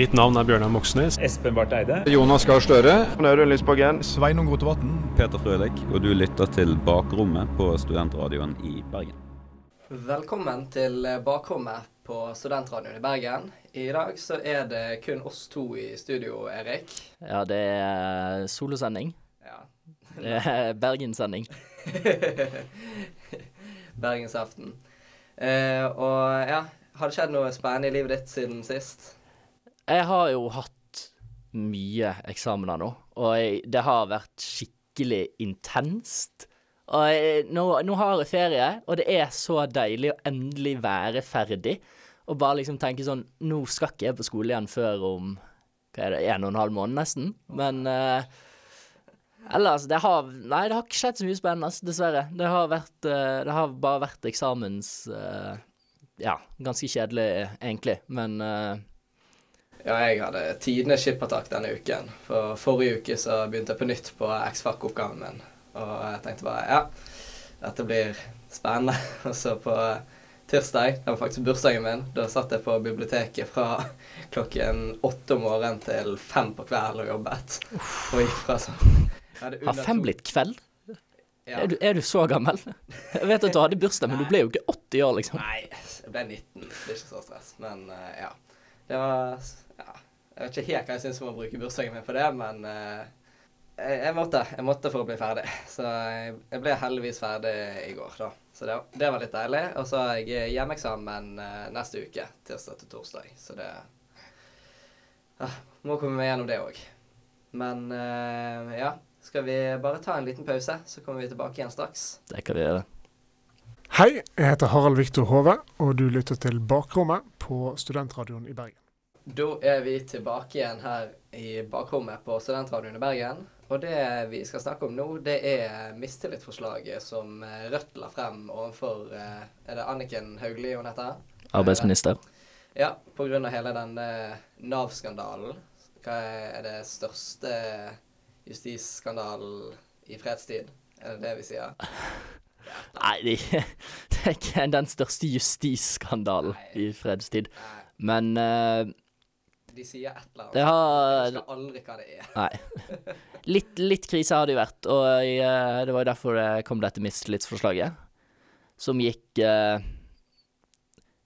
Mitt navn er Bjørnar Moxnes. Espen Barth Eide. Jonas Gahr Støre. Audun Lysbakken. Sveinung Rotevatn. Peter Frølek, og du lytter til Bakrommet på Studentradioen i Bergen. Velkommen til Bakrommet på Studentradioen i Bergen. I dag så er det kun oss to i studio, Erik. Ja, det er solosending. Ja. Det er Bergenssending. Bergensaften. Eh, og ja, har det skjedd noe spennende i livet ditt siden sist? Jeg har jo hatt mye eksamener nå, og jeg, det har vært skikkelig intenst. Og jeg, nå, nå har jeg ferie, og det er så deilig å endelig være ferdig. Og bare liksom tenke sånn Nå skal ikke jeg på skole igjen før om hva er det, en og en halv måned, nesten. Men uh, ellers det har Nei, det har ikke skjedd så mye spennende, dessverre. Det har vært uh, Det har bare vært eksamens uh, Ja, ganske kjedelig, egentlig, men Ja, jeg hadde tidenes skippertak denne uken. For forrige uke så begynte jeg på nytt på X-Fac-oppgaven min. Og jeg tenkte bare ja, dette blir spennende. Og så på tirsdag, det var faktisk bursdagen min, da satt jeg på biblioteket fra klokken åtte om morgenen til fem på kvelden og jobbet. Og gikk fra sånn Har fem blitt kveld? Ja. Er, du, er du så gammel? Jeg vet at du hadde bursdag, men du ble jo ikke 80 år, liksom. Nei, jeg ble 19. Det er ikke så stress. Men eh, ja. Det var. Jeg vet ikke helt hva jeg syns om å bruke bursdagen min på det, men uh, jeg, jeg måtte. Jeg måtte for å bli ferdig. Så jeg, jeg ble heldigvis ferdig i går, da. Så det, det var litt deilig. Og så har jeg hjemmeeksamen uh, neste uke, tirsdag til torsdag. Så det uh, Må komme meg gjennom det òg. Men eh, ja. Skal vi bare ta en liten pause, så kommer vi tilbake igjen straks. Det kan vi gjøre. Hei, jeg heter Harald Viktor Hove, og du lytter til Bakrommet på Studentradioen i Bergen. Da er vi tilbake igjen her i bakrommet på Studentradioen i Bergen. Og det vi skal snakke om nå, det er mistillitsforslaget som eh, Rødt la frem overfor eh, Er det Anniken Hauglie hun heter? Arbeidsminister. Ja, av hele denne Nav-skandalen. Hva er det største justisskandalen i fredstid? Er det det vi sier? Nei, det, er ikke den største justisskandalen i fredstid. Men eh, de sier et eller annet. det Jeg har husker aldri hva det er. Nei. Litt, litt krise har det jo vært, og jeg, det var jo derfor det kom dette mistillitsforslaget. Som gikk eh,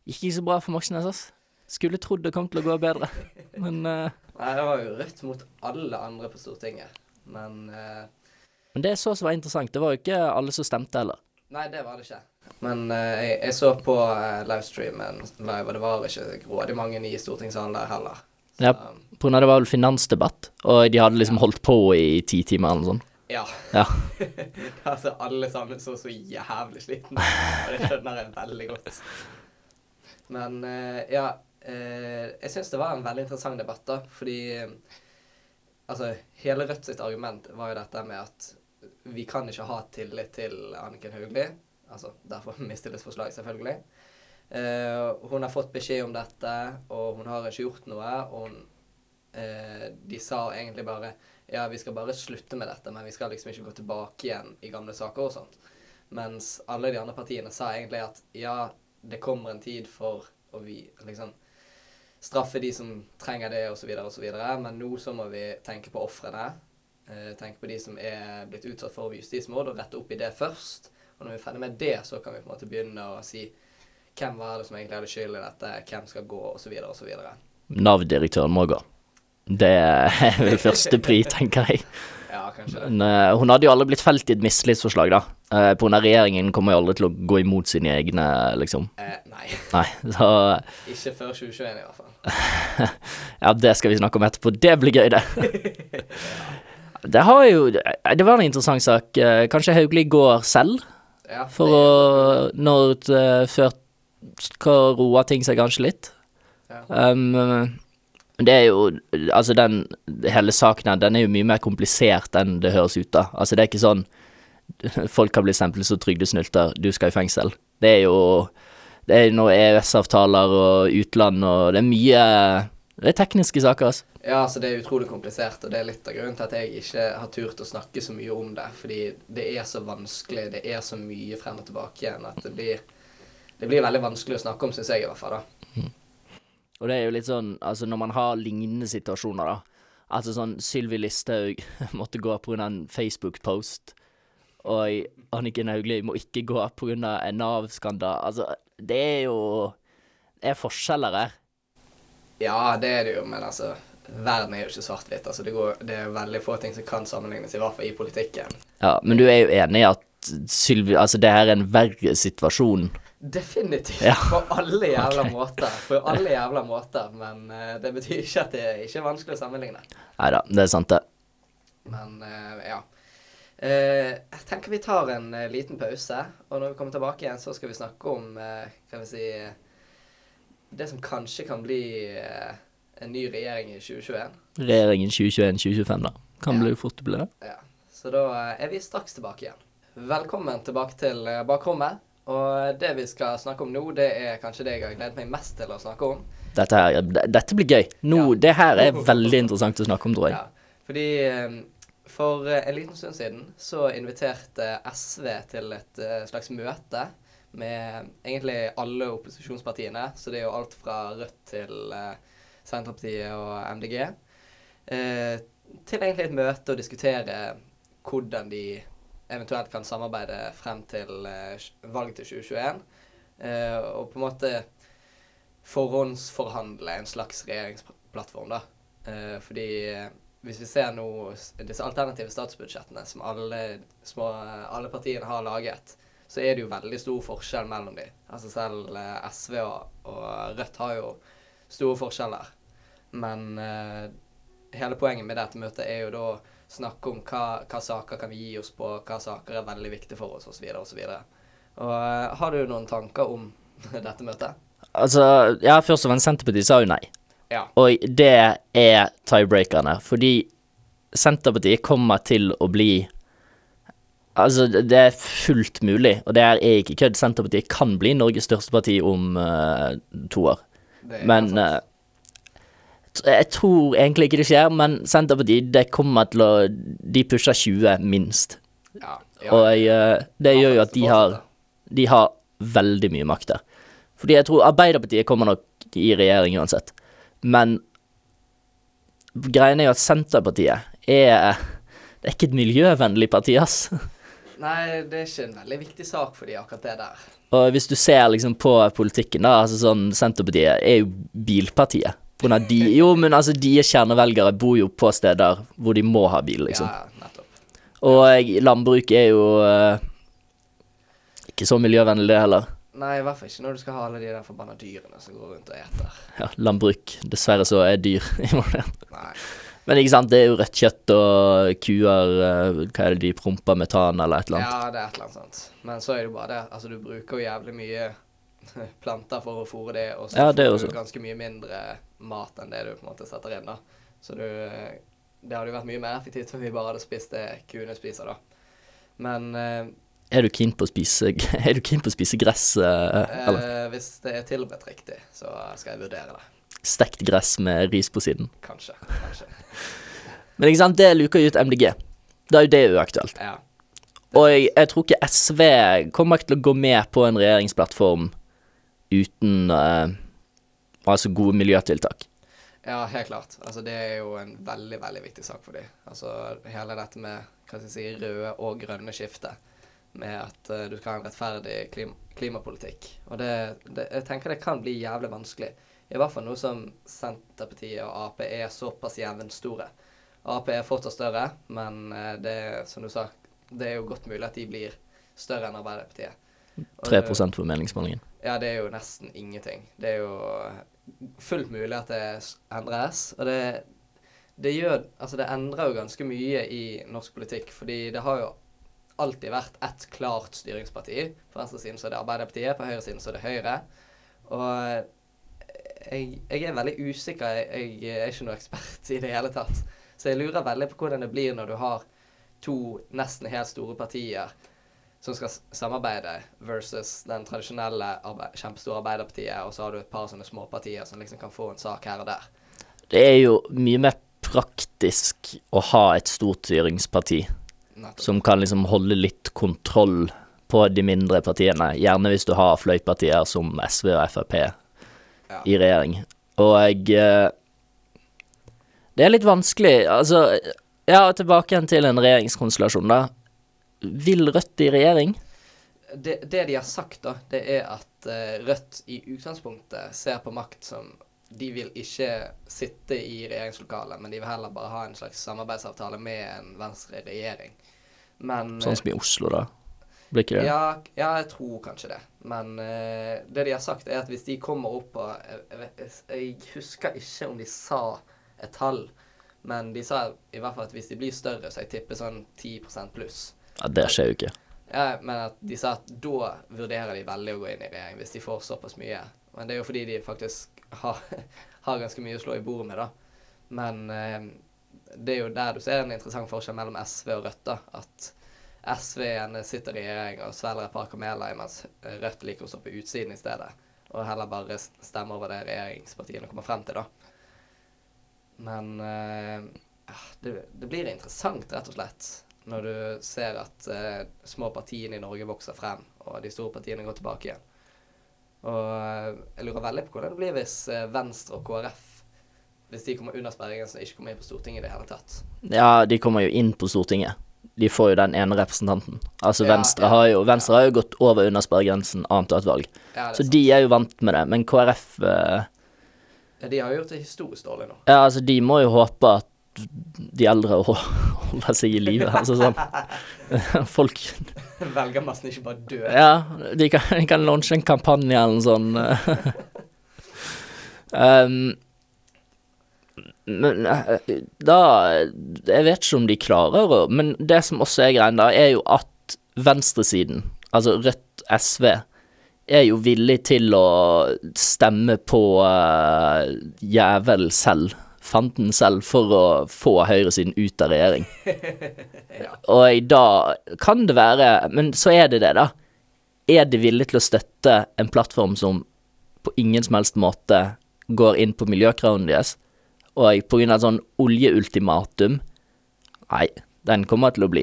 Gikk ikke så bra for Moxnes, ass. Skulle trodd det kom til å gå bedre, men eh, Nei, det var jo Rødt mot alle andre på Stortinget. Men eh, Men det jeg så som var interessant, det var jo ikke alle som stemte heller. Nei, det var det ikke. Men uh, jeg, jeg så på uh, livestreamen live, og det var ikke grådig mange i stortingssalen der heller. Så, Ja. På grunn av det var vel finansdebatt, og de hadde liksom holdt på i ti timer eller noe sånt. ja. Ja. altså, alle sammen så så jævlig slitne og det skjønner jeg veldig godt. Men eh, ja, eh, jeg syns det var en veldig interessant debatt, da, fordi eh, Altså, hele Rødt sitt argument var jo dette med at vi kan ikke ha tillit til Anniken Hauglie. Altså, derfor mistillitsforslag, selvfølgelig. Eh, hun har fått beskjed om dette, og hun har ikke gjort noe. Og hun, eh, de sa egentlig bare ja, vi skal bare slutte med dette, men vi skal liksom ikke gå tilbake igjen i gamle saker og sånt. Mens alle de andre partiene sa egentlig at ja, det kommer en tid for å vi liksom straffe de som trenger det, osv., osv. Men nå så må vi tenke på ofrene. Eh, tenke på de som er blitt utsatt for justismord, og rette opp i det først. Og når vi er ferdig med det, så kan vi på en måte begynne å si hvem var det som egentlig hadde skyld i dette, hvem skal gå, osv., osv. Nav-direktøren må gå. Det er første pri, tenker jeg. Ja, kanskje. Men eh, hun hadde jo aldri blitt felt i et mistillitsforslag, da. Uh, på av regjeringen kommer jo aldri til å gå imot sine egne, liksom. Eh, nei. Nei, så Ikke før 2021 i hvert fall. Ja, det skal vi snakke om etterpå. Det blir gøy, det. Det har jo Det var en interessant sak. Eh, Kanskje Hauglie går selv, Ja, for det- å Når eh, Før skal roe ting seg kanskje litt. Ja. Um, men det er jo Altså, den hele saken her, den er jo mye mer komplisert enn det høres ut da. Altså, det er ikke sånn Folk kan bli stemplet som trygdesnylter, du skal i fengsel. Det er jo Det er noe EØS-avtaler og utland, og det er mye Det er tekniske saker, altså. Ja, altså det er utrolig komplisert, og det er litt av grunnen til at jeg ikke har turt å snakke så mye om det. Fordi det er så vanskelig, det er så mye frem og tilbake igjen at det blir Det blir veldig vanskelig å snakke om, syns jeg i hvert fall. da. Og det er jo litt sånn, altså når man har lignende situasjoner, da. Altså sånn Sylvi Listhaug måtte gå av en Facebook-post. Og Anniken Hauglie må ikke gå av en Nav-skandale. Altså, det er jo Det er forskjeller her. Ja, det er det jo, men altså Verden er jo ikke svart-hvitt. Altså, det, går, det er veldig få ting som kan sammenlignes, i hvert fall i politikken. Ja, men du er jo enig i at Sylvi Altså, det her er en verre situasjon. Definitivt. Ja. På alle jævla okay. måter. På alle jævla måter. Men uh, det betyr ikke at det ikke er vanskelig å sammenligne. Nei da, det er sant, det. Men uh, ja. Uh, jeg tenker vi tar en liten pause, og når vi kommer tilbake igjen, så skal vi snakke om kan vi si, det som kanskje kan bli en ny regjering i 2021. Regjeringen 2021-2025, da. Kan Ja. bli fort bli det. Ja. Så da er vi straks tilbake igjen. Velkommen tilbake til bakrommet. Og det vi skal snakke om nå, det er kanskje det jeg har gledet meg mest til å snakke om. Dette, her, dette blir gøy. Nå, Ja. Det her er veldig interessant å snakke om, tror jeg. Ja, fordi eh, for eh, en liten stund siden så inviterte SV til et eh, slags møte med egentlig alle opposisjonspartiene. Så det er jo alt fra Rødt til eh, Senterpartiet og MDG. Til egentlig et møte og diskutere hvordan de eventuelt kan samarbeide frem til eh, valget til 2021. Eh, og på en måte forhåndsforhandle en slags regjeringsplattform, da. Eh, fordi hvis vi ser nå disse alternative statsbudsjettene som alle, små, alle partiene har laget, så er det jo veldig stor forskjell mellom de. Altså selv SV og, og Rødt har jo store forskjeller. Men hele poenget med dette møtet er jo da snakke om hva, hva saker kan vi gi oss på, hva saker er veldig viktige for oss, osv. osv. Eh, har du noen tanker om dette møtet? Altså, ja, først og fremst Senterpartiet sa jo nei. Ja. Og det er tiebreakerne, fordi Senterpartiet kommer til å bli Altså, det er fullt mulig, og det er ikke kødd. Senterpartiet kan bli Norges største parti om uh, to år. Men sant. Eh, jeg tror egentlig ikke det skjer, men Senterpartiet det kommer til å De pusher 20, minst. ja, Og jeg, det gjør jo at de har, de har veldig mye makt der. Fordi jeg tror Arbeiderpartiet kommer nok i regjering uansett. Men greien er jo at Senterpartiet er Det er ikke et miljøvennlig parti, ass. Nei, det er ikke en veldig viktig sak for de akkurat det der. Og hvis du ser liksom på politikken, da, altså sånn Senterpartiet er jo bilpartiet. Av de, jo, men altså deres kjernevelgere bor jo på steder hvor de må ha bil, liksom. Ja, nettopp. Og landbruk er jo eh, ikke så miljøvennlig, det heller. Nei, i hvert fall ikke når du skal ha alle de der forbanna dyrene som går rundt og eter. Ja, landbruk. Dessverre så er dyr involvert. Men ikke sant, det er jo rødt kjøtt og kuer eh, Hva er det de promper metan eller et eller annet? Ja, det er et eller annet sånt. Men så er det jo bare det. Altså, du bruker jo jævlig mye planter for å fôre det, og så Ja, det er får du ganske mye mindre mat enn det du på en måte setter inn, da. Så du Det hadde jo vært mye mer effektivt om vi bare hadde spist det kuene spiser, da. Men eh, Er du keen på å spise Er du keen på å spise gress, eh, eller eh, hvis det er tilberedt riktig, så skal jeg vurdere det. stekt gress med ris på siden? Kanskje. Kanskje. Men ikke sant, det luker jo ut MDG. Da er jo det uaktuelt. Ja. Og jeg, jeg tror ikke SV kommer ikke til å gå med på en regjeringsplattform uten eh, altså gode miljøtiltak. Ja, helt klart. Altså, det er jo en veldig, veldig viktig sak for dem. Altså, hele dette med hva skal jeg si, røde og grønne skiftet. Med at uh, du skal ha en rettferdig klim klimapolitikk. Og det, det, jeg tenker det kan bli jævlig vanskelig. I hvert fall nå som Senterpartiet og Ap er såpass jevnstore. Ap er fortsatt større, men uh, det som du sa, det er jo godt mulig at de blir større enn Arbeiderpartiet. Og 3 på meningsmålingen. Ja, det er jo nesten ingenting. Det er jo fullt mulig at det endres. Og det, det gjør Altså, det endrer jo ganske mye i norsk politikk, fordi det har jo alltid vært ett klart styringsparti. På venstresiden så er det Arbeiderpartiet, på høyresiden så er det Høyre. Og jeg, jeg er veldig usikker. Jeg, jeg er ikke noe ekspert i det hele tatt. Så jeg lurer veldig på hvordan det blir når du har to nesten helt store partier som skal samarbeide, versus den tradisjonelle arbe kjempestore Arbeiderpartiet, og så har du et par sånne småpartier som liksom kan få en sak her og der. Det er jo mye mer praktisk å ha et stort styringsparti Nettopp. som kan liksom holde litt kontroll på de mindre partiene. Gjerne hvis du har fløypartier som SV og Frp Ja. i regjering. Og jeg eh, Det er litt vanskelig. Altså, ja, tilbake igjen til en regjeringskonstellasjon, da. Vil Rødt i regjering? Det, det de har sagt, da, det er at eh, Rødt i utgangspunktet ser på makt som De vil ikke sitte i regjeringslokalet, men de vil heller bare ha en slags samarbeidsavtale med en venstre-regjering. Men Sånn som i Oslo, da. Blir ikke det? Ja, ja, jeg tror kanskje det. Men uh, det de har sagt, er at hvis de kommer opp på jeg, jeg husker ikke om de sa et tall, men de sa i hvert fall at hvis de blir større, så jeg tipper sånn 10% pluss. Ja, det skjer jo ikke. Ja, men at de sa at da vurderer de veldig å gå inn i regjering, hvis de får såpass mye. Men det er jo fordi de faktisk har, har ganske mye å slå i bordet med, da. Men eh, det er jo der du ser en interessant forskjell mellom SV og Rødt, da. At SV gjerne sitter i regjering og svelger et par kameler, mens Rødt liker å stå på utsiden i stedet. Og heller bare stemme over det regjeringspartiene kommer frem til, da. Men eh, det, det blir interessant, rett og slett, når du ser at eh, små partiene i Norge vokser frem, og de store partiene går tilbake igjen. Og eh, jeg lurer veldig på hvordan det blir hvis eh, Venstre og KrF hvis de kommer under sperregrensen og ikke kommer inn på Stortinget i det hele tatt. Ja, de kommer jo inn på Stortinget. De får jo den ene representanten. Altså Ja, Venstre ja, har jo Venstre har jo gått over under sperregrensen annethvert valg. Ja, Så sant. de er jo vant med det. Men KrF eh, Ja, de har jo gjort det historisk dårlig nå. Ja, altså, de må jo håpe at de eldre å holde seg i live. Altså sånn Folk Velgermassen ikke bare dø. Ja, de kan, de kan launche en kampanje eller noe sånt. um, men eh, da Jeg vet ikke om de klarer å Men det som også er greien da, er jo at venstresiden, altså Rødt, SV, er jo villig til å stemme på uh, jævel selv, fanden selv, for å få høyresiden ut av regjering. Og da kan det være Men så er det det, da. Er de villige til å støtte en plattform som på ingen som helst måte går inn på miljøkravene deres, og på grunn av sånn oljeultimatum Nei, den kommer til å bli.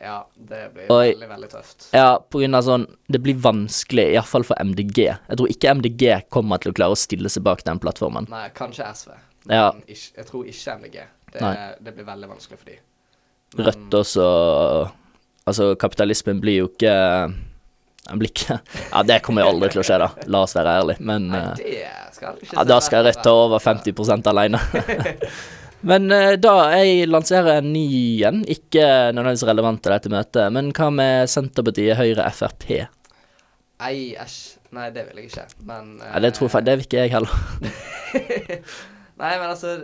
Ja, det blir og, veldig, veldig tøft. Ja, på grunn av sånn Det blir vanskelig, iallfall for MDG. Jeg tror ikke MDG kommer til å klare å stille seg bak den plattformen. Nei, kanskje SV. Ja. Ikke, jeg tror ikke MDG. Det, det blir veldig vanskelig for dem. Rødt også Altså, kapitalismen blir jo ikke Den blir ikke Ja, det kommer jo aldri til å skje, da. La oss være ærlige. Men Nei, eh, det skal ikke Ja, da skal Rødt ta over 50% alene. men eh, da jeg lanserer en ny en, ikke nødvendigvis relevant til dette møtet, men hva med Senterpartiet, Høyre, Frp? Nei, æsj. Nei, det vil jeg ikke. Men Ja, det tror jeg, det vil ikke jeg heller. Nei, men altså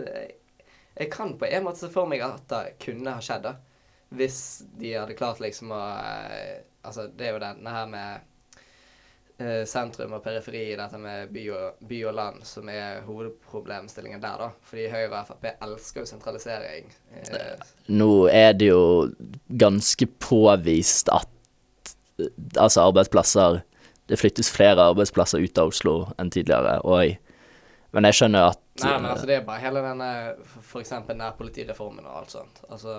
Jeg kan på en måte se for meg at det kunne ha skjedd, da. Hvis de hadde klart liksom å eh, Altså, det er jo denne her med eh, sentrum og periferi, i dette med by og, by og land, som er hovedproblemstillingen der, da. Fordi Høyre og Frp elsker jo sentralisering. Eh, Nå er det jo ganske påvist at altså arbeidsplasser Det flyttes flere arbeidsplasser ut av Oslo enn tidligere, og Men jeg skjønner at nei, men altså, det er bare hele denne eksempel nærpolitireformen og alt sånt. Altså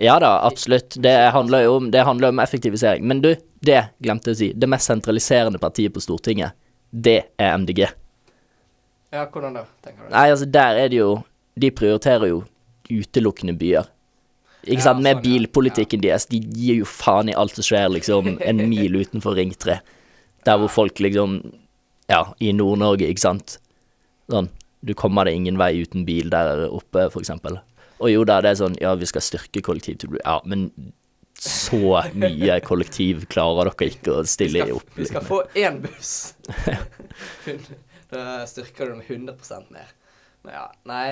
Ja da, absolutt. Det handler jo om, det handler om effektivisering. Men du, det glemte jeg å si. Det mest sentraliserende partiet på Stortinget, det er MDG. Ja, hvordan da, tenker du? Nei, altså, der er det jo De prioriterer jo utelukkende byer. Ikke Ja, sant? Med sånn, ja. bilpolitikken deres. De gir jo faen i alt som skjer, liksom, en mil utenfor Ring 3. Der hvor folk liksom Ja, i Nord-Norge, ikke sant. Sånn. Du kommer deg ingen vei uten bil der oppe, eksempel. Og jo da, det er sånn Ja, vi skal styrke kollektivtilbudet. Ja, men så mye kollektiv klarer dere ikke å Vi stille skal, opp. vi skal få én buss. Da styrker du den 100% mer. Men ja, nei,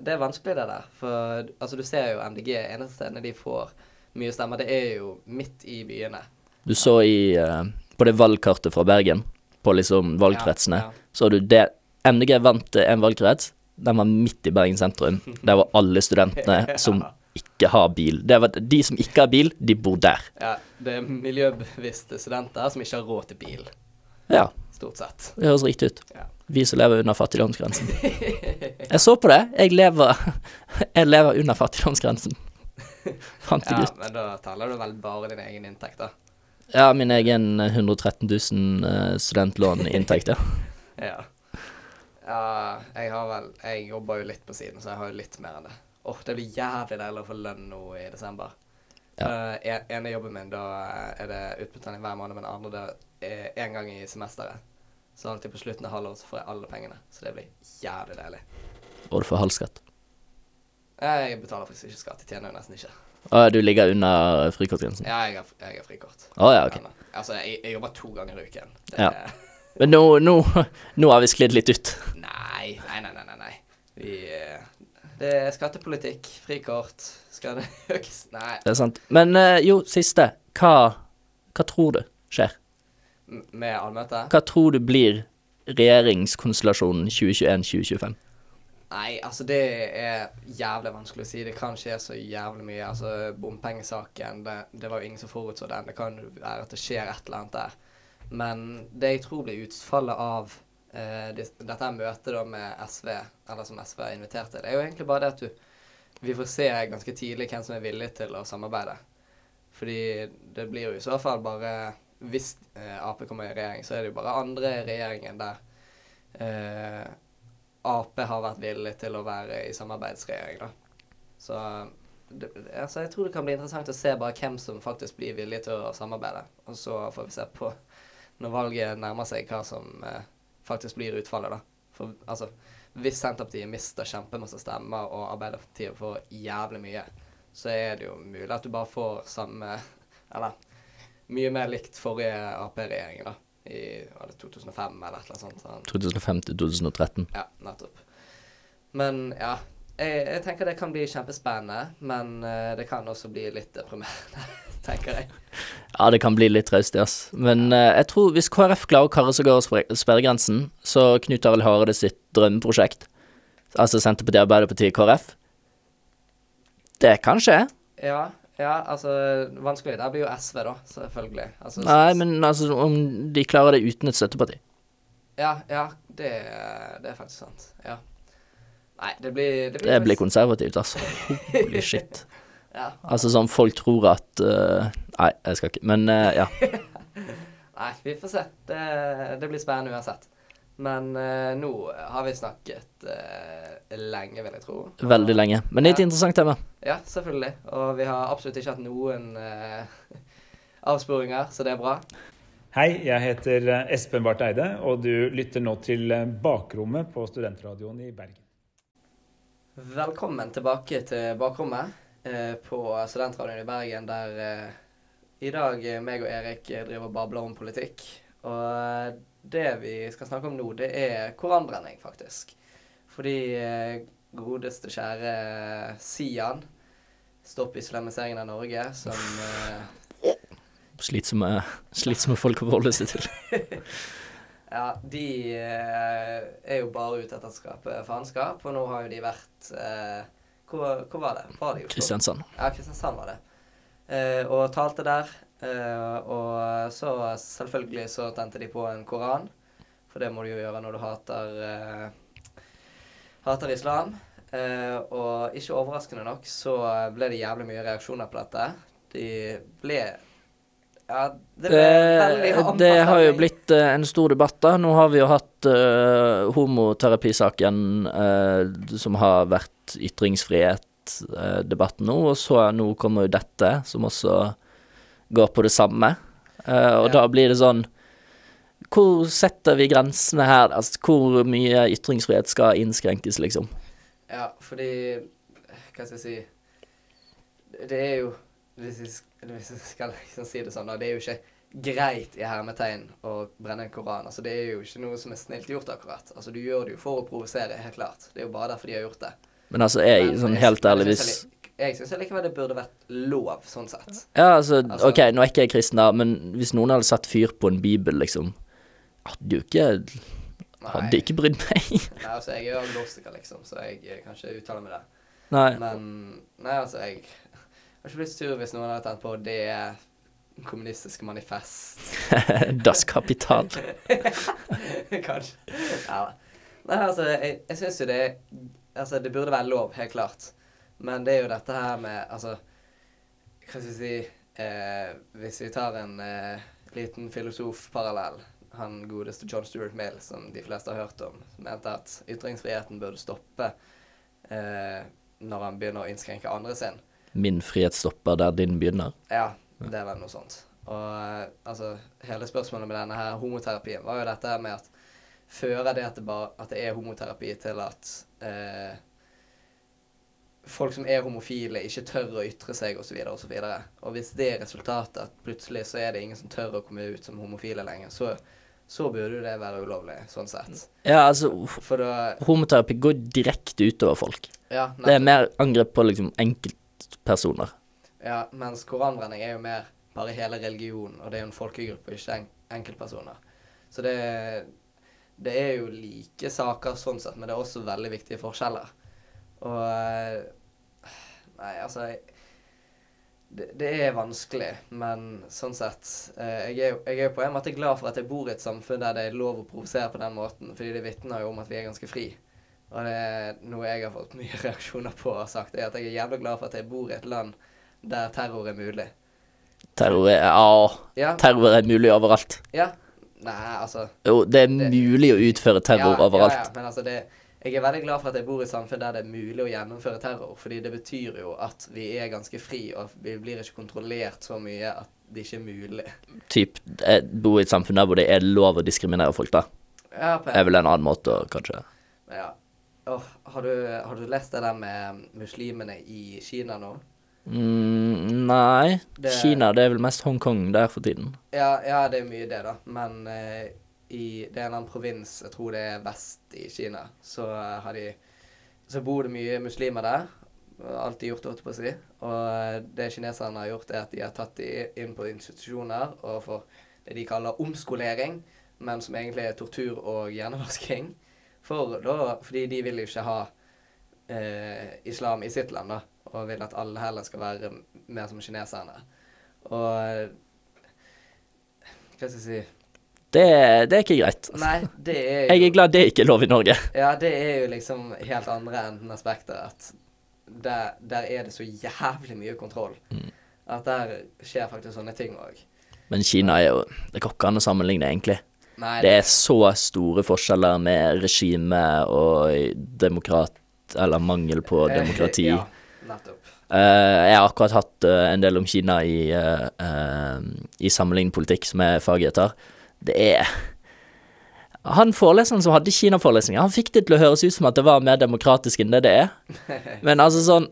det er vanskelig det der. For altså, du ser jo MDG, eneste stedene de får mye stemmer, det er jo midt i byene. Du så i uh, På det valgkartet fra Bergen, på liksom valgkretsene, Ja, ja. så du det MDG vant eh, en valgkrets. Den var midt i Bergen sentrum. Der var alle studentene som ikke har bil. Det var De som ikke har bil, de bor der. Ja, det er miljøbevisste studenter som ikke har råd til bil, Ja, stort sett. det høres riktig ut. Ja. Vi som lever under fattigdomsgrensen. Jeg så på det. Jeg lever, jeg lever under fattigdomsgrensen. Fant det Ja, ut. men da teller du vel bare din egen inntekt, da. Ja, min egen 113 000 eh, studentlåninntekt, ja. Ja. Ja, jeg har vel Jeg jobber jo litt på siden, så jeg har jo litt mer enn det. Åh, det blir jævlig deilig å få lønn nå i desember. Ja. Uh, ene jobben min, da er det utbetaling hver måned, men den andre det er én gang i semesteret. Så alltid på slutten av halvåret så får jeg alle pengene. Så det blir jævlig deilig. Og du får halv skatt. Jeg betaler faktisk ikke skatt. Jeg tjener jo nesten ikke. Å, du ligger under frikortgrensen? Ja, jeg har, jeg har frikort. Å ja, ok. Men, altså, jeg, jeg jobber to ganger i uken. Det, Ja. Men nå, nå, nå har vi sklidd litt ut. Nei, nei, nei, nei, nei. Vi, eh, det er skattepolitikk. Frikort. Skal det økes? Nei. Det er sant. Men eh, jo, siste. Hva, hva tror du skjer? M- Med allmøte? Hva tror du blir regjeringskonstellasjonen 2021-2025? Nei, altså det er jævlig vanskelig å si. Det kan skje så jævlig mye. Altså Bompengesaken, det, det var jo ingen som forutså den. Det kan være at det skjer et eller annet der. Men det jeg tror blir utfallet av eh, det, dette møtet da med SV, eller som SV er invitert til, det er jo egentlig bare det at du Vi får se ganske tidlig hvem som er villig til å samarbeide. Fordi det blir jo i så fall bare Hvis eh, Ap kommer i regjering, så er det jo bare andre i regjeringen der eh, Ap har vært villig til å være i samarbeidsregjering, da. Så det, altså, jeg tror det kan bli interessant å se bare hvem som faktisk blir villig til å samarbeide. Og så får vi se på, når valget nærmer seg, hva som eh, faktisk blir utfallet, da. For altså, hvis Senterpartiet mister kjempemasse stemmer, og Arbeiderpartiet får jævlig mye, så er det jo mulig at du bare får samme Eller mye mer likt forrige Ap-regjering, da. I var det 2005 eller et eller annet sånt. Sånn. 2005 til 2013. Ja, nettopp. Men ja. Jeg, jeg tenker det kan bli kjempespennende, men eh, det kan også bli litt deprimerende, tenker jeg. Ja, det kan bli litt traust, ass. Men uh, jeg tror hvis KrF klarer å karre seg over sper- sperregrensen, så Knut Arild Hareide sitt drømmeprosjekt, altså Senterpartiet, Arbeiderpartiet, KrF Det kan skje. Ja, ja, altså Vanskelig. Der blir jo SV, da, selvfølgelig. Altså, Nei, men altså om de klarer det uten et støtteparti. Ja, ja, det, det er faktisk sant. Ja. Nei, det blir Det blir, Det blir konservativt, altså. Holy shit. Ja. Altså sånn folk tror at uh, Nei, jeg skal ikke. Men uh, ja. Nei, vi får se. Det, det blir spennende uansett. Men uh, nå har vi snakket eh, lenge, vil jeg tro. Veldig lenge. Men det er et Ja. interessant tema. Ja, selvfølgelig. Og vi har absolutt ikke hatt noen avsporinger, så det er bra. Hei, jeg heter Espen Barth Eide, og du lytter nå til Bakrommet på Studentradioen i Bergen. Velkommen tilbake til bakrommet eh, på Studentradioen i Bergen, der eh, i dag eh, meg og Erik driver og babler om politikk. Og det vi skal snakke om nå, det er koranbrenning, faktisk. Fordi eh, godeste, kjære Sian, Stopp islamiseringen av Norge, som Slitsomme, slitsomme folk å forholde seg til. Ja, de eh, er jo bare ute etter å skape faenskap, og nå har jo de vært eh, hvor, hvor var det? Var det? Kristiansand. Ja, Kristiansand var det. Eh, og talte der. Eh, og så selvfølgelig så tente de på en koran, for det må du jo gjøre når du hater eh, hater islam. Eh, og ikke overraskende nok så ble det jævlig mye reaksjoner på dette. De ble Ja, det Eh, det har jo blitt eh, en stor debatt, da. Nå har vi jo hatt eh, homoterapisaken eh, som har vært ytringsfrihet-debatten nå, og så nå kommer jo dette, som også går på det samme. Eh, og Ja. da blir det sånn Hvor setter vi grensene her? Altså, hvor mye ytringsfrihet skal innskrenkes, liksom? Ja, fordi Hva skal jeg si Det er jo Hvis jeg hvis jeg skal liksom si det sånn, da. Det er jo ikke greit i hermetegn å brenne en koran. Altså, det er jo ikke noe som er snilt gjort, akkurat. Altså, Du gjør det jo for å provosere, helt klart. Det er jo bare derfor de har gjort det. Men altså, jeg, Men sånn helt ærlig, hvis Jeg syns likevel det burde vært lov, sånn sett. Ja, altså, Altså- OK, nå er ikke jeg kristen, da, men hvis noen hadde satt fyr på en bibel, liksom Hadde jo ikke Hadde ikke brydd meg. Nei, altså, jeg er jo agnostiker, liksom, så jeg eh, kan ikke uttale meg der. Nei. Men Nei, altså, jeg har ikke blitt sur hvis noen hadde tent på det kommunistiske manifest. Das Kapital. Kanskje. Ja. Nei, altså, jeg, jeg syns jo det Altså, det burde være lov, helt klart. Men det er jo dette her med Altså, hva skal jeg si eh, Hvis vi tar en eh, liten filosofparallell han godeste John Stuart Mill, som de fleste har hørt om, mente at ytringsfriheten burde stoppe eh, når han begynner å innskrenke andre sin. Min frihet stopper der din begynner. Ja, det er vel noe sånt. Og eh, altså, hele spørsmålet med denne her homoterapien var jo dette med at fører det at det, bare, at det er homoterapi til at eh, folk som er homofile, ikke tør å ytre seg osv. Og, så videre, og, så og hvis det er resultatet, at plutselig så er det ingen som tør å komme ut som homofile lenger, så, så burde jo det være ulovlig, sånn sett. Ja, altså, da homoterapi går direkte utover folk. Ja, Det er mer angrep på liksom enkeltpersoner. Ja, mens koranbrenning er jo mer bare hele religionen, og det er jo en folkegruppe, ikke en enkeltpersoner. Så det, det er jo like saker sånn sett, men det er også veldig viktige forskjeller. Og eh, Nei, altså det, det er vanskelig, men sånn sett eh, Jeg er jeg er på en måte glad for at jeg bor i et samfunn der det er lov å provosere på den måten, fordi det vitner jo om at vi er ganske fri. Og det er noe jeg har fått mye reaksjoner på og sagt, er at jeg er jævlig glad for at jeg bor i et land der terror er mulig. Terror er Ja, Ja. terror er mulig overalt. ja. Nei, altså Jo, det er Det- mulig å utføre terror ja, overalt. Ja, ja, men altså det Jeg er veldig glad for at jeg bor i et samfunn der det er mulig å gjennomføre terror, fordi det betyr jo at vi er ganske fri, og vi blir ikke kontrollert så mye at det ikke er mulig. Typ bo i et samfunn der hvor det er lov å diskriminere folk, da. Ja, på er vel en annen måte å kanskje Ja. Åh, har, du, har du lest det der med muslimene i Kina nå? mm, Nei. Det- Kina, det er vel mest Hongkong der for tiden. Ja, ja det er mye det, da. Men uh, i det er en annen provins, jeg tror det er vest i Kina, så uh, har de Så bor det mye muslimer der. Alltid gjort, holdt på å si. Og eh, det kineserne har gjort, er at de har tatt de inn på institusjoner og får det de kaller omskolering, men som egentlig er tortur og hjernevasking. For da, fordi de vil jo ikke ha eh, islam i sitt land, da, og vil at alle heller skal være mer som kineserne. Og hva skal jeg si Det, det er ikke greit. Nei, det er jo Jeg er glad det ikke er lov i Norge. Ja, det er jo liksom helt andre enden aspektet. At der, der er det så jævlig mye kontroll. Mm. At der skjer faktisk sånne ting òg. Men Kina er jo Det går ikke an å sammenligne, egentlig. Nei, Det er så store forskjeller med regime og demokrat... Eller mangel på demokrati. Ja, nettopp. Eh, jeg har akkurat hatt uh, en del om Kina i, uh, i sammenlignet politikk, som er faget jeg tar. Det er Han foreleseren som hadde Kina-forelesninger, han fikk det til å høres ut som at det var mer demokratisk enn det det er. Men altså sånn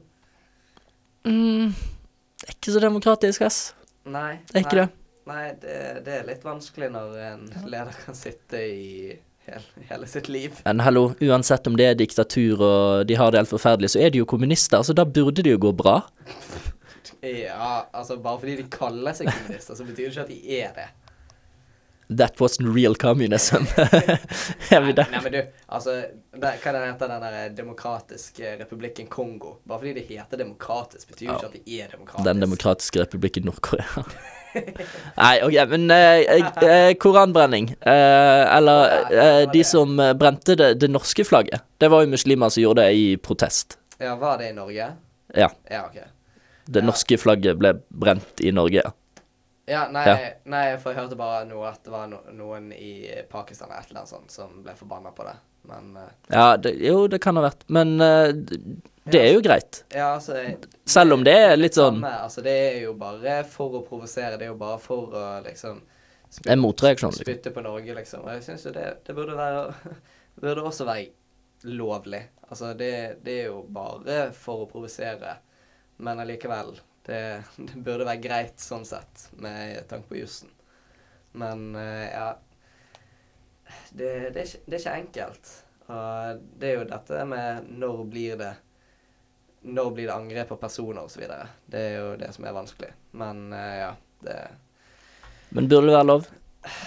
mm, Det er ikke så demokratisk, ass. Nei. Det er ikke nei, det. Nei, det, det er litt vanskelig når en leder kan sitte i hele, hele sitt liv. Men hallo, uansett om det er diktatur og de har det helt forferdelig, så er de jo kommunister, så da burde det jo gå bra. Ja, altså bare fordi de kaller seg kommunister, så betyr det ikke at de er det. That wasn't real communism. Nei, nei, men du, altså der, Hva den heter den der demokratiske republikken Kongo? Bare fordi det heter demokratisk, betyr jo ikke at det er demokratisk. Den demokratiske republikken Nord-Korea. Nei, OK, men eh, eh, koranbrenning eh, Eller eh, de som eh, brente det, det norske flagget. Det var jo muslimer som gjorde det i protest. Ja, var det i Norge? Ja. Ja, OK. Det Ja. norske flagget ble brent i Norge. ja. Ja, nei, Ja. nei, for jeg hørte bare noe at det var no noen i Pakistan eller et eller annet sånt som ble forbanna på det. Men uh, Ja, det, jo, det kan ha vært. Men uh, det er jo greit. ja, altså Selv om det er litt sånn samme, Altså, det er jo bare for å provosere. Det er jo bare for å liksom En motreaksjon, liksom. Spytte på Norge, liksom. Og jeg syns jo det, det burde være Burde også være lovlig. Altså, det, det er jo bare for å provosere. Men allikevel. Det, det burde være greit sånn sett, med tanke på jussen. Men eh, ja det, det, er ikke, det er ikke enkelt. Og det er jo dette med når blir det Når blir det angrep på personer osv. Det er jo det som er vanskelig. Men eh, ja, det Men burde det være lov?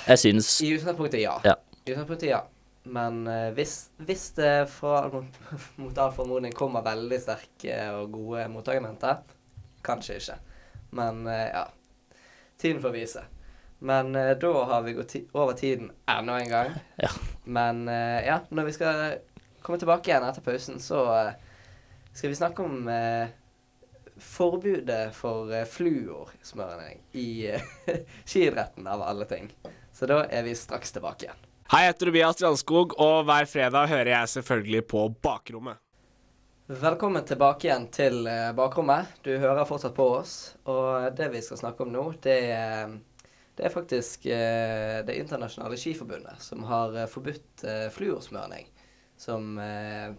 Jeg syns I utgangspunktet ja. Ja. I utgangspunktet ja. Men eh, hvis, hvis det fra, mot, mot all formodning kommer veldig sterke og gode motargumenter, kanskje ikke. Men eh, ja. Tiden får vise. Men eh, da har vi gått over tiden enda en gang. Ja. Men eh, ja, når vi skal komme tilbake igjen etter pausen, så eh, skal vi snakke om eh, forbudet for uh, fluorsmøring i uh, skiidretten, av alle ting. Så da er vi straks tilbake igjen. Hei, jeg heter Tobias Strandskog, og hver fredag hører jeg selvfølgelig på Bakrommet. Velkommen tilbake igjen til eh, bakrommet. Du hører fortsatt på oss. Og det vi skal snakke om nå, det det er faktisk eh, Det internasjonale skiforbundet som har eh, forbudt eh, fluorsmøring. Som eh,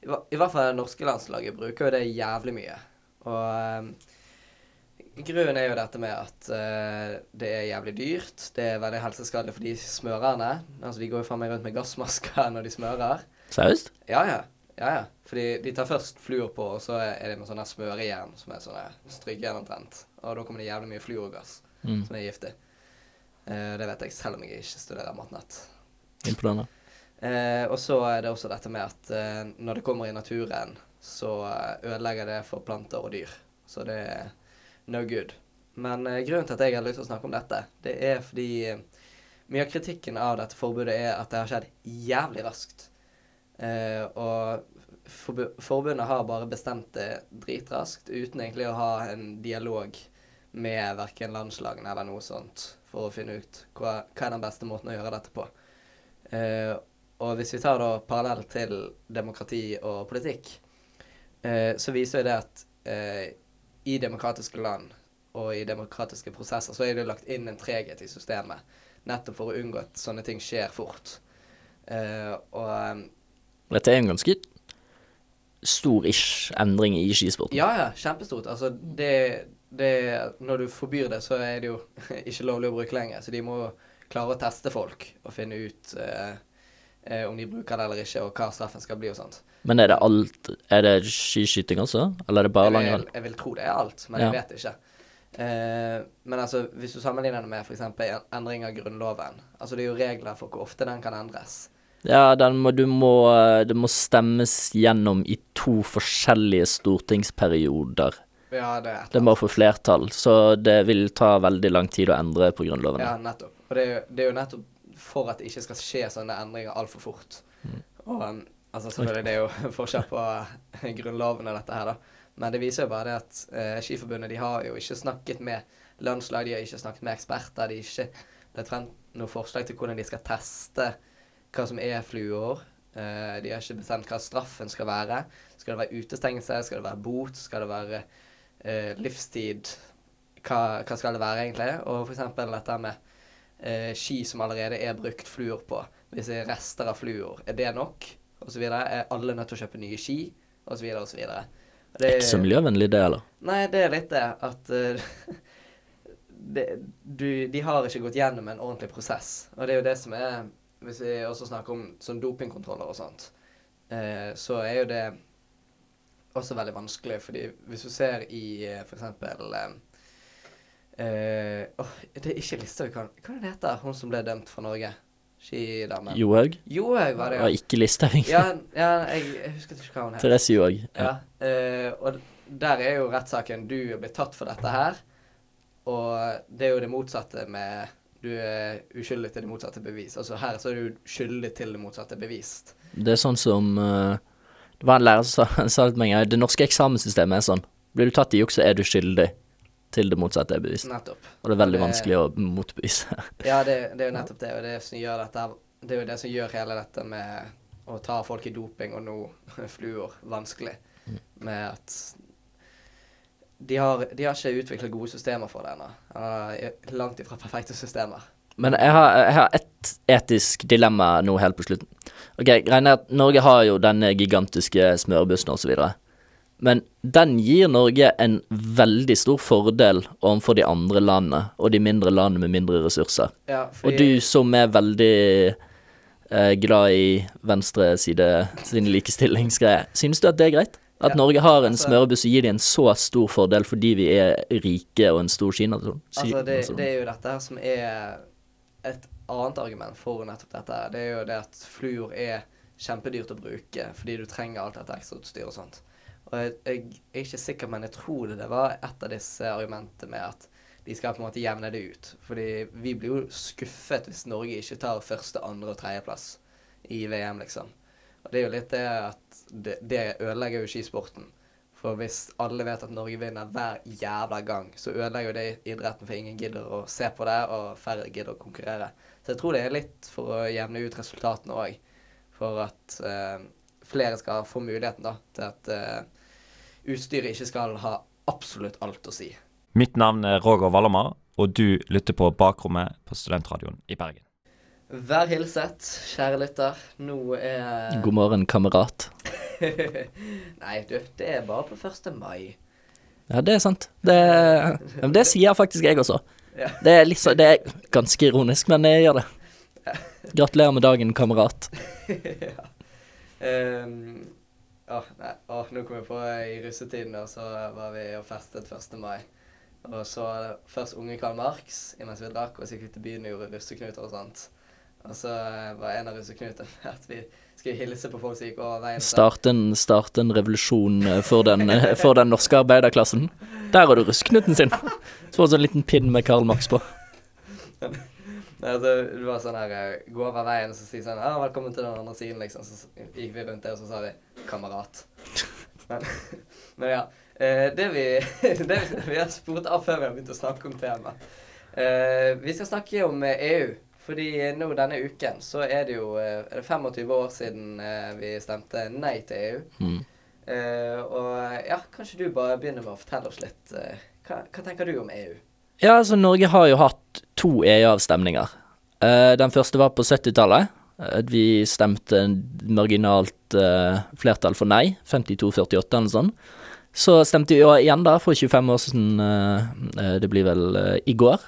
i, hvert fall det norske landslaget bruker jo det jævlig mye. Og eh, grunnen er jo dette med at eh, det er jævlig dyrt. Det er veldig helseskadelig for de smørerne. Altså De går jo faen meg rundt med gassmasker når de smører. Seriøst? Ja, ja. Ja, ja. Fordi de tar først fluor på, og så er det med sånne smørejern som er sånne strykejern omtrent. Og da kommer det jævlig mye fluorgass Mm. som er giftig. Eh, det vet jeg selv om jeg ikke studerer matnett. Imponerende. Eh, og så er det også dette med at eh, når det kommer i naturen, så eh, ødelegger det for planter og dyr. Så det er no good. Men eh, grunnen til at jeg har lyst til å snakke om dette, det er fordi eh, mye av kritikken av dette forbudet er at det har skjedd jævlig raskt. Eh, og forbundet har bare bestemt det dritraskt, uten egentlig å ha en dialog med verken landslagene eller noe sånt, for å finne ut hva, hva er den beste måten å gjøre dette på. Eh, og hvis vi tar da parallell til demokrati og politikk, eh, så viser det at eh, i demokratiske land og i demokratiske prosesser så er det lagt inn en treghet i systemet, nettopp for å unngå at sånne ting skjer fort. Eh, og Dette er en ganske stor-ish endring i skisporten. ja, ja, kjempestort. Altså det, det Når du forbyr det, så er det jo ikke lovlig å bruke lenger. Så de må klare å teste folk og finne ut eh, eh, om de bruker det eller ikke, og hva straffen skal bli og sånt. Men er det alt Er det skiskyting også? Eller er det bare langrenn? Jeg, jeg vil tro det er alt, men Ja. jeg vet ikke. Eh, men altså, hvis du sammenligner det med f.eks. endring av Grunnloven Altså det er jo regler for hvor ofte den kan endres. Ja, må, du må, det må stemmes gjennom i to forskjellige stortingsperioder. Ja, det er Det må få flertall, så det vil ta veldig lang tid å endre på Grunnloven. Ja, nettopp. Og det er, jo, det er jo nettopp for at det ikke skal skje sånne endringer altfor fort. Og um, altså selvfølgelig, det er jo forskjell på grunnloven og dette her, da. Men det viser jo bare det at eh, Skiforbundet de har jo ikke snakket med landslag, de har ikke snakket med eksperter. De har ikke lagt frem noe forslag til hvordan de skal teste hva som er fluor. Uh, de har ikke bestemt hva straffen skal være. Skal det være utestengelse? Skal det være bot? Skal det være uh, livstid? Hva, hva skal det være, egentlig? Og eksempel dette med uh, ski som allerede er brukt fluor på. Hvis det er rester av fluor, er det nok? Og så videre. Er alle nødt til å kjøpe nye ski? Og så videre og så videre. Og det- Ikke så miljøvennlig det, eller? Nei, det er litt det at eh, det, du, De har ikke gått gjennom en ordentlig prosess. Og det er jo det som er Hvis vi også snakker om sånn dopingkontroller og sånt, eh, så er jo det også veldig vanskelig, fordi hvis du ser i f.eks. eh, oh, Det er ikke kan Hva er det heter hun som ble dømt for Norge? Skidamen. Johaug? Johaug var det, Ja, ikke Listhaug. ja. ja, jeg, jeg husker ikke hva hun het. Therese Johaug. Ja, eh, og der er jo rettssaken Du er blitt tatt for dette her, og det er jo det motsatte med Du er uskyldig til det motsatte bevis. Altså her så er du skyldig til det motsatte bevist. Det er sånn som uh, Det var en lærer som sa, til meg det norske eksamenssystemet er sånn. Blir du tatt i juks, så er du skyldig til det motsatte er bevist. Nettopp. Og det er veldig Det- vanskelig å motbevise. Ja, det, det er jo nettopp det, og det som gjør dette Det er jo det som gjør hele dette med å ta folk i doping og nå fluor vanskelig. Med at de har, de har ikke utviklet gode systemer for det ennå. Eller langt ifra perfekte systemer. Men jeg har, jeg har et etisk dilemma nå helt på slutten. Ok, Greia er at Norge har jo denne gigantiske så videre. Men den gir Norge en veldig stor fordel overfor de andre landene, og de mindre landene med mindre ressurser. Ja, Og du som er veldig eh, glad i venstre side sin likestillingsgreie, synes du at det er greit? At Ja, Norge har en altså- smørebuss gir de en så stor fordel fordi vi er rike og en stor kinasjon? Altså, det, det er jo dette her som er et annet argument for nettopp dette. Det er jo det at fluor er kjempedyrt å bruke fordi du trenger alt dette ekstrautstyret og sånt. Og jeg, jeg er ikke sikker, men jeg tror det, det var et av disse argumentene med at de skal på en måte jevne det ut. Fordi vi blir jo skuffet hvis Norge ikke tar første, andre og tredjeplass i VM, liksom. Det er jo litt det at det, det ødelegger jo skisporten. For hvis alle vet at Norge vinner hver jævla gang, så ødelegger jo det idretten, for ingen gidder å se på det, og færre gidder å konkurrere. Så jeg tror det er litt for å jevne ut resultatene òg. For at eh, flere skal få muligheten da, til at eh, utstyret ikke skal ha absolutt alt å si. Mitt navn er Roger Wallomar, og du lytter på Bakrommet på Studentradioen i Bergen. Vær hilset, kjære lytter. Nå er God morgen, kamerat. Nei, du, det er bare på 1. mai. Ja, det er sant. Det, men det sier faktisk jeg også. Ja. Det er, litt så, det er ganske ironisk, men jeg gjør det. Gratulerer med dagen, kamerat. ja. Um, å, nei, å, nå kom jeg på i russetiden, og så var vi og festet 1. mai. Og så først unge Karl Marx imens vi drakk, og så gikk vi til byen og gjorde russeknuter og sånt. Og så eh, var en av russeknutene at vi skulle hilse på folk som gikk over veien. Starte en, start en revolusjon eh, for den, eh, for den norske arbeiderklassen. Der har du russeknuten sin. Så får du en liten pinn med Karl Marx på. Nei, altså, det var sånn her Gå over veien og så si sånn ah, 'Velkommen til den andre siden', liksom. Så gikk vi rundt der, og så sa vi 'kamerat'. Men, men ja. det vi, det vi, har spurt av før vi har begynt å snakke om temaet. Vi skal snakke om EU. Fordi nå denne uken så er det jo eh, er det 25 år siden eh, vi stemte nei til EU. Mm. Uh, og ja, kanskje du bare begynner med å fortelle oss litt. Uh, hva, hva tenker du om EU? Ja, altså Norge har jo hatt to EU-avstemninger. Uh, den første var på 70-tallet. Eh, vi stemte marginalt flertall for nei. 52-48 eller noe sånt. Så stemte vi jo igjen da for 25 år siden, det blir vel i går.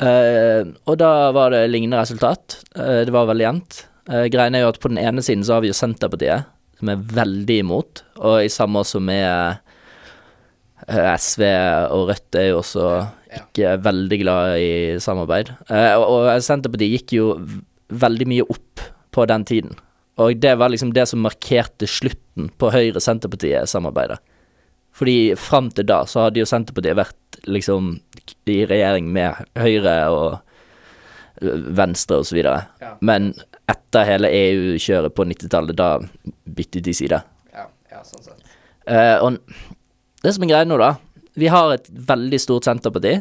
Eh, og da var det lignende resultat. Uh, det var veldig jevnt. Uh, greien er jo at på den ene siden så har vi jo Senterpartiet, som er veldig imot, og i samme også med SV og Rødt er jo også ikke veldig glad i samarbeid. Og, og Senterpartiet gikk jo veldig mye opp på den tiden. Og det var liksom det som markerte slutten på Høyre-Senterpartiet-samarbeidet. Fordi fram til da så hadde jo Senterpartiet vært liksom i regjering med Høyre og Venstre videre. Ja. Men etter hele EU-kjøret på 90-tallet, da byttet de side. Ja, ja sånn sett. Uh, og det som er greia nå, da Vi har et veldig stort Senterparti,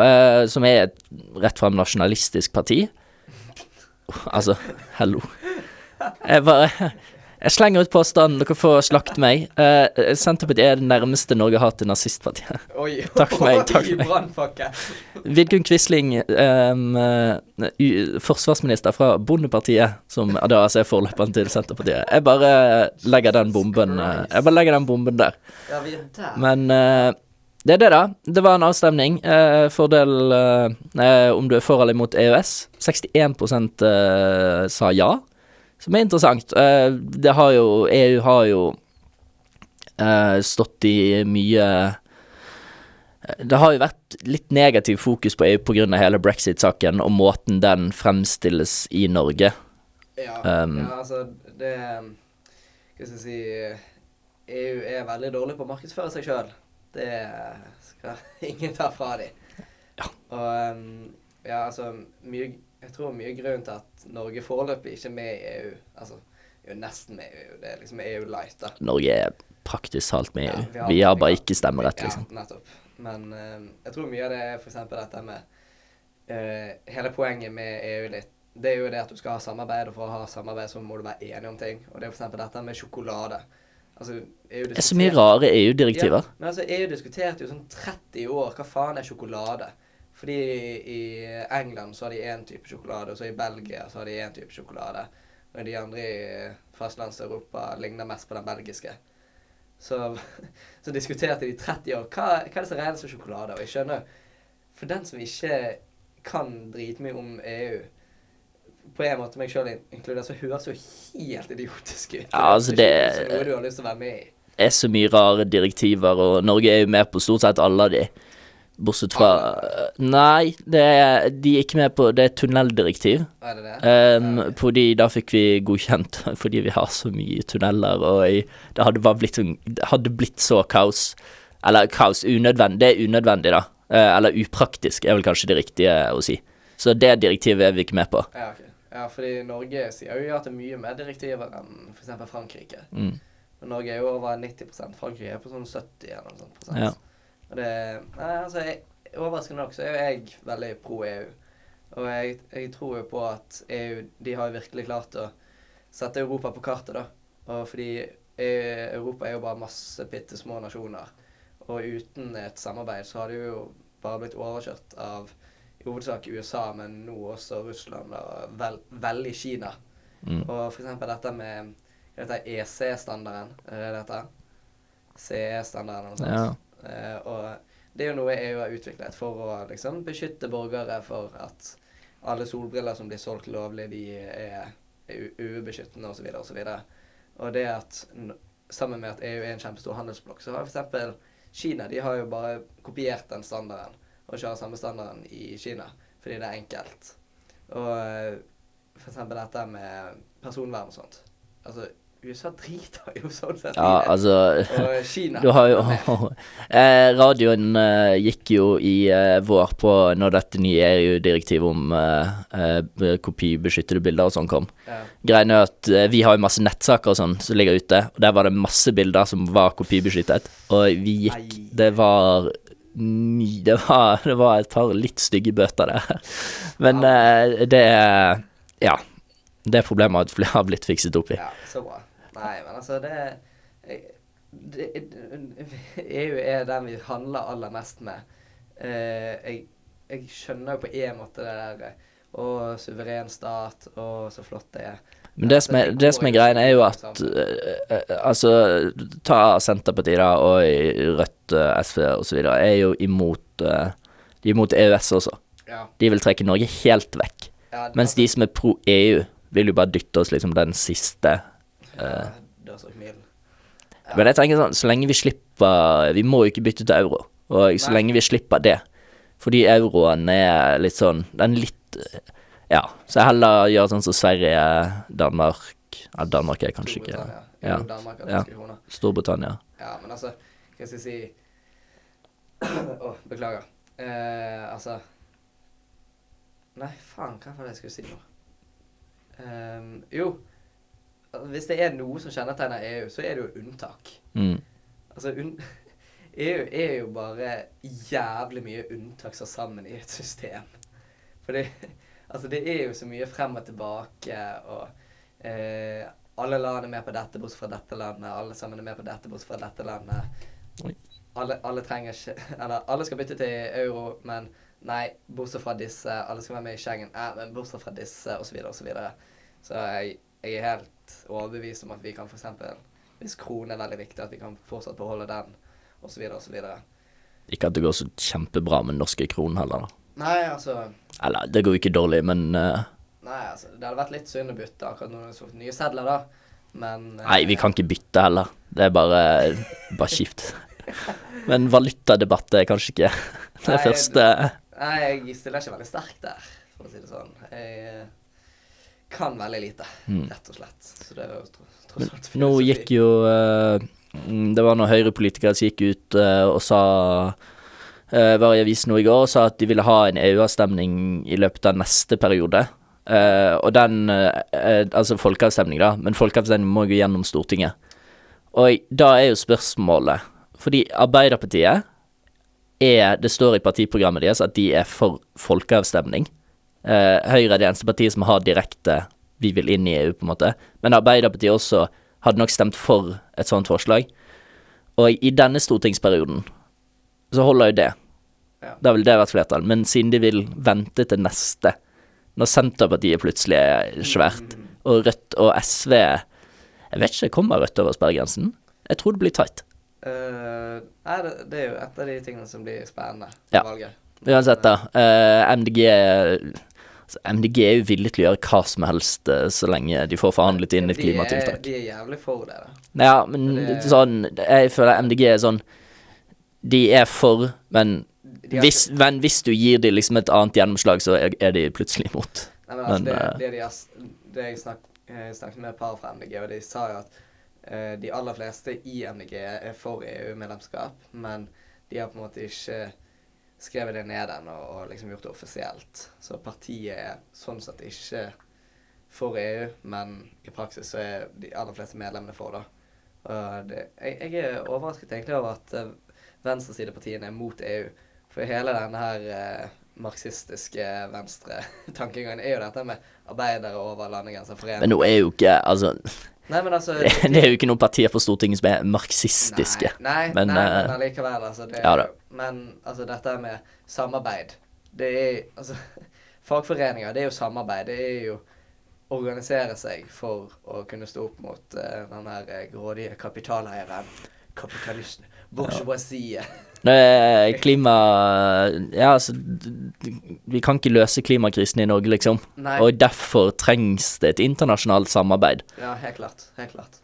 uh, som er et rett frem nasjonalistisk parti. Altså, hello. Jeg bare Jeg slenger ut påstanden, dere får slakte meg. Uh, Senterpartiet er det nærmeste Norge har til nazistpartiet. Oi, Takk for meg, takk for meg. Vidkun Quisling, um, forsvarsminister fra Bondepartiet, som da altså er forløperen til Senterpartiet. Jeg bare legger den bomben eh, Jeg bare legger den bomben der. Er. Men uh, det er det, da. Det var en avstemning. Eh, fordel eh, om du er for eller imot EØS. 61 eh, sa ja, som er interessant. Eh, det har jo EU har jo eh, stått i mye det har jo vært litt negativ fokus på EU pga. hele brexit-saken og måten den fremstilles i Norge. Ja, Um, ja, altså det Hva skal jeg si EU er veldig dårlig på å markedsføre seg sjøl. Det skal ingen ta fra dem. Ja. Og um, ja, altså mye, Jeg tror mye grunn til at Norge foreløpig ikke er med i EU Altså, jo nesten med i EU. Det er liksom EU light, da. Norge er praktisk talt med i Ja, EU. vi har- Vi har bare vi ikke stemmerett, liksom. Ja, nettopp. Men uh, jeg tror mye av det er f.eks. dette med uh, Hele poenget med EU litt det er jo det at du skal ha samarbeid, og for å ha samarbeid så må du være enig om ting. Og det er f.eks. dette med sjokolade. Altså, EU Det er så mye rare E EU-direktiver. Ja, men altså, EU diskuterte jo sånn 30 år hva faen er sjokolade. Fordi i England så har de én type sjokolade, og så i Belgia så har de én type sjokolade. Og de andre i fastlands-Europa ligner mest på den belgiske. Så, så diskuterte de i 30 år hva, hva er det som regnes som sjokolade. Og jeg skjønner For den som ikke kan dritmye om EU, på en måte meg sjøl inkludert, så høres jo helt idiotisk ut. Ja, altså, det-. Det er så mye rare direktiver, og Norge er jo med på stort sett alle av de. Bortsett fra Nei, det er, de er ikke med på Det er tunneldirektiv. Er det det? Um, fordi da fikk vi godkjent fordi vi har så mye tunneler, og jeg, det hadde bare blitt, det hadde blitt så kaos. Eller kaos, unødvendig. Det er unødvendig, da. Eh, eller upraktisk, er vel kanskje det riktige å si. Så det direktivet er vi ikke med på. Ja, okay. Ja, fordi Norge sier jo ja til mye mer direktiver enn f.eks. Frankrike. Mm. Men Norge er jo over 90% Frankrike er på sånn 70 eller noe sånt prosent. Ja. Og det Nei, altså, jeg, overraskende nok så er jo jeg veldig pro EU. Og jeg, jeg tror jo på at EU De har virkelig klart å sette Europa på kartet, da. Og fordi EU, Europa er jo bare masse bitte små nasjoner. Og uten et samarbeid så har det jo bare blitt overkjørt av i hovedsak USA, men nå også Russland og vel, veldig Kina. Mm. Og eksempel dette med dette EC-standarden, er det dette? CE-standarden eller noe sånt. Ja. Eh, og det er jo noe EU har utviklet for å liksom beskytte borgere for at alle solbriller som blir solgt lovlig, de er, ubeskyttende osv. osv. Og det at sammen med at EU er en kjempestor handelsblokk, så har f.eks. Kina de har jo bare kopiert den standarden og kjører samme standarden i Kina fordi det er enkelt. Og f.eks. for eksempel dette med personvern og sånt. Altså, USA driter jo sånn sett Ja, altså Og Kina Du har jo eh, Radioen eh, gikk jo i eh, vår på når dette nye EU-direktivet om eh, eh, kopibeskyttede bilder og sånn kom. Ja. Greien er at eh, vi har jo masse nettsaker og sånn som ligger ute, og der var det masse bilder som var kopibeskyttet. Og vi gikk Nei. Det var det var, det var et par litt stygge bøter der. Men ja. det Ja. Det problemet har blitt fikset opp i. Ja, så bra. Nei, men altså, det, det EU er den vi handler aller mest med. Eh, jeg, jeg skjønner jo på en måte det der eh, Å, suveren stat, å, så flott det er. Men det som er, det som er greien, er jo at eh, eh, Altså, ta Senterpartiet da, og Rødt, eh, SV osv. er jo imot eh, De er imot EØS også. Ja. De vil trekke Norge helt vekk. ja Mens de som er pro EU, vil jo bare dytte oss liksom den siste ja, Dødsokmiddel. Ja. Men jeg tenker sånn, så lenge vi slipper Vi må jo ikke bytte til euro. Og så Nei. lenge vi slipper det Fordi euroen er litt sånn Den er litt Ja. Så jeg heller gjør sånn som Sverige, Danmark Ja, Danmark er kanskje ikke. Ja. Ja. kroner. Storbritannia. Ja, men altså, hva skal jeg si Å, beklager. Eh, altså Nei, faen, hva var det jeg skulle si nå? Um, jo, hvis det er noe som kjennetegner EU, så er det jo unntak. Mm. Altså, un EU er jo bare jævlig mye unntak som sammen i et system. For det, altså, det er jo så mye frem og tilbake, og eh, alle land er med på dette, bortsett fra dette landet. Alle sammen er med på dette, bortsett fra dette landet. Alle, alle trenger ikke Eller alle skal bytte til euro, men nei, bortsett fra disse. Alle skal være med i Schengen, eh, men bortsett fra disse, osv., osv. Så, videre. så jeg, jeg er helt overbevist om at vi kan f.eks. Hvis kronen er veldig viktig, at vi kan fortsatt beholde den, osv., osv. Ikke at det går så kjempebra med norske kronen heller, da. Nei, altså Eller, det går jo ikke dårlig, men uh... Nei, altså, det hadde vært litt synd å bytte akkurat når det er fått nye sedler, da. Men uh... Nei, vi kan ikke bytte heller. Det er bare, bare kjipt. Men valutadebatt er kanskje ikke det Nei, første Nei, jeg stiller ikke veldig sterkt der, for å si det sånn. Jeg eh, kan veldig lite, Mm. rett og slett. Så det er jo tro- tross alt Nå gikk jo eh, mm, Det var noen Høyre-politikere som gikk ut eh, og sa eh, Var i avisen nå i går og sa at de ville ha en EU-avstemning i løpet av neste periode. Og den Altså folkeavstemning, da, men folkeavstemning må gå gjennom Stortinget. Og da er jo spørsmålet Fordi Arbeiderpartiet er Det står i partiprogrammet deres at de er for folkeavstemning. Eh, Høyre er det eneste partiet som har direkte Vi vil inn i EU, på en måte. Men Arbeiderpartiet også hadde nok stemt for et sånt forslag. Og i denne stortingsperioden så holder jo det. Da vil det vært flertall. Men siden de vil vente til neste, når Senterpartiet plutselig er svært, og Rødt og SV Jeg vet ikke, kommer Rødt over sperregrensen? Jeg tror det blir tight. Uh, er det, det er jo et av de tingene som blir spennende i Ja. valget. Uansett, da. Uh, MDG altså, MDG er jo villig til å gjøre hva som helst eh, så lenge de får forhandlet inn et De er, klimatiltak. de er jævlig for det. da. Ja, men Det- sånn Jeg føler MDG er sånn De er for, men De hvis, men hvis du gir dem liksom et annet gjennomslag, så er, er de plutselig imot. Nei, men altså, Men, det, eh, det, de det jeg snak, eh, snakket med et par fra MDG, og de sa jo at uh, de aller fleste i MDG er for EU-medlemskap, men de har på en måte ikke skrevet det ned den og liksom gjort det offisielt. Så partiet er sånn sett ikke for EU, men i praksis så er de aller fleste medlemmene for, da. Og det, jeg, jeg er overrasket egentlig over at eh, venstresidepartiene er mot EU. For hele denne her eh, marxistiske venstre-tankegangen er jo dette med arbeidere over landegrenser. Men nå er jo ikke Altså, Nei, men altså det er jo ikke noen partier på Stortinget som er marxistiske. Nei, nei, Men, nei, eh, men allikevel, altså. Det, ja. Men altså, dette med samarbeid Det er altså Fagforeninger, det er jo samarbeid. Det er jo organisere seg for å kunne stå opp mot uh, den her eh, grådige kapitaleieren. Kapitalisten. Bourgeoisie. Det er klima Ja, altså Vi kan ikke løse klimakrisen i Norge, liksom. Nei. Og derfor trengs det et internasjonalt samarbeid. Ja, helt klart. Helt klart.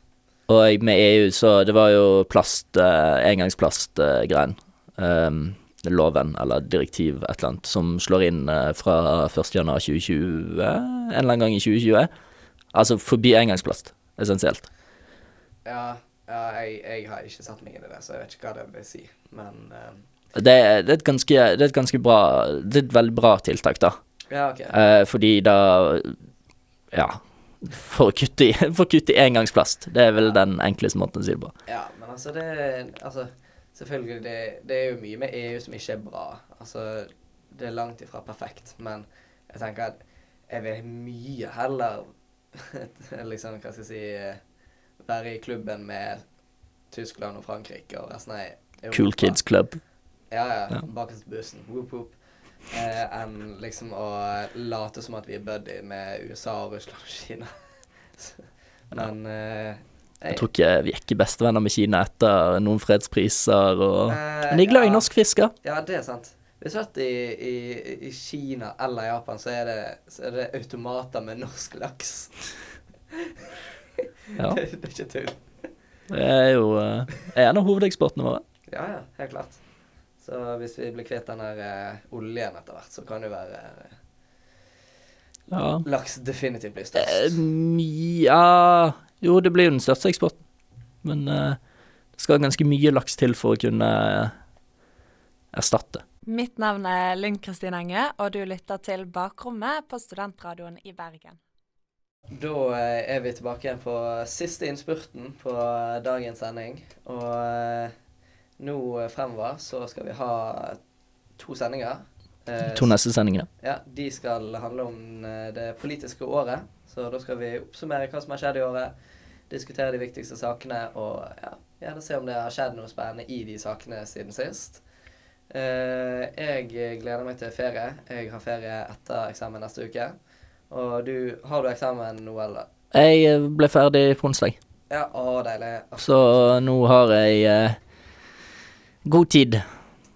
Og med EU, så Det var jo plast, uh, engangsplastgreien. Um, loven, eller direktiv, et eller annet, som slår inn uh, fra 1.1.2020, en eller annen gang i 2020. Altså forbi engangsplast, essensielt. Ja, ja jeg, jeg har ikke satt meg inn i det, så jeg vet ikke hva det vil si. Men eh, Det, det, er et ganske, det er et ganske bra Det er et veldig bra tiltak, da. Ja, OK. Uh, fordi da Ja. For å kutte i, for å kutte i engangsplast. Det er vel den enkleste måten å si det på. Ja, men altså det Altså, selvfølgelig, det, det er jo mye med EU som ikke er bra. Altså, det er langt ifra perfekt, men jeg tenker at jeg vil mye heller liksom, hva skal jeg si eh, Være i klubben med Tyskland og Frankrike og resten av Europa. Cool Kids Club. Ja, ja. Ja. Bakerst i bussen. Whoop, whoop. Eh, enn liksom å late som at vi er buddy med USA og Russland og Kina. Men eh, Jeg tror ikke vi er ikke bestevenner med Kina etter noen fredspriser og Eh, Men jeg er glad i ja. norsk fisk. Ja, det er sant. Hvis du har i, i, i Kina eller Japan, så er, det, så er det automater med norsk laks. Ja. det, det er ikke tull. Det er jo eh, en av hovedeksportene våre. Ja, ja, helt klart. Så hvis vi blir kvitt den der eh, oljen etter hvert, så kan det jo være eh, Ja. Laks definitivt blir Eh, størst. ja Jo, det blir jo den største eksporten. Men eh, det skal ganske mye laks til for å kunne eh, erstatte. Mitt navn er Lynn Kristin Enge, og du lytter til Bakrommet på Studentradioen i Bergen. Da eh, er vi tilbake igjen på siste innspurten på dagens sending. Og eh, nå fremover så skal vi ha to sendinger. Eh, To neste sendingene. Ja, De skal handle om det politiske året. Så da skal vi oppsummere hva som har skjedd i året. Diskutere de viktigste sakene og ja, gjerne se om det har skjedd noe spennende i de sakene siden sist. Jeg gleder meg til ferie. Jeg har ferie etter eksamen neste uke. Og du, har du eksamen nå, eller? Jeg eh, ble ferdig på onsdag, Ja, å, deilig. så nå har jeg eh, god tid.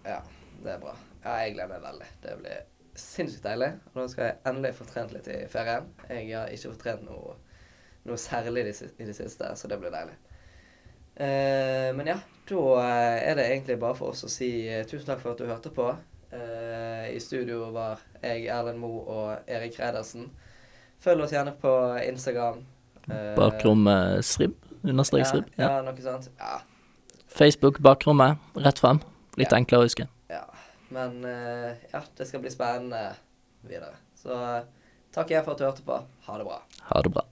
Ja, det er bra. Ja, jeg gleder meg veldig. Det blir sinnssykt deilig. Og nå skal jeg endelig få trent litt i ferien. Jeg har ikke fått trent noe, noe særlig i det, siste, så det blir deilig. Eh, men ja, da eh, er det egentlig bare for oss å si eh, tusen takk for at du hørte på. Eh, I studio var jeg, Erlend Moe og Erik Reidersen. Følg oss gjerne på Instagram. Eh, Bakrommet Srib. Understrek ja, Srib. ja, Ja. noe sånt. Ja, Facebook Bakrommet. Rett frem. Litt Ja. enklere å huske. Ja, men eh, ja, det skal bli spennende videre. Så eh, takk igjen for at du hørte på. Ha det bra. Ha det bra.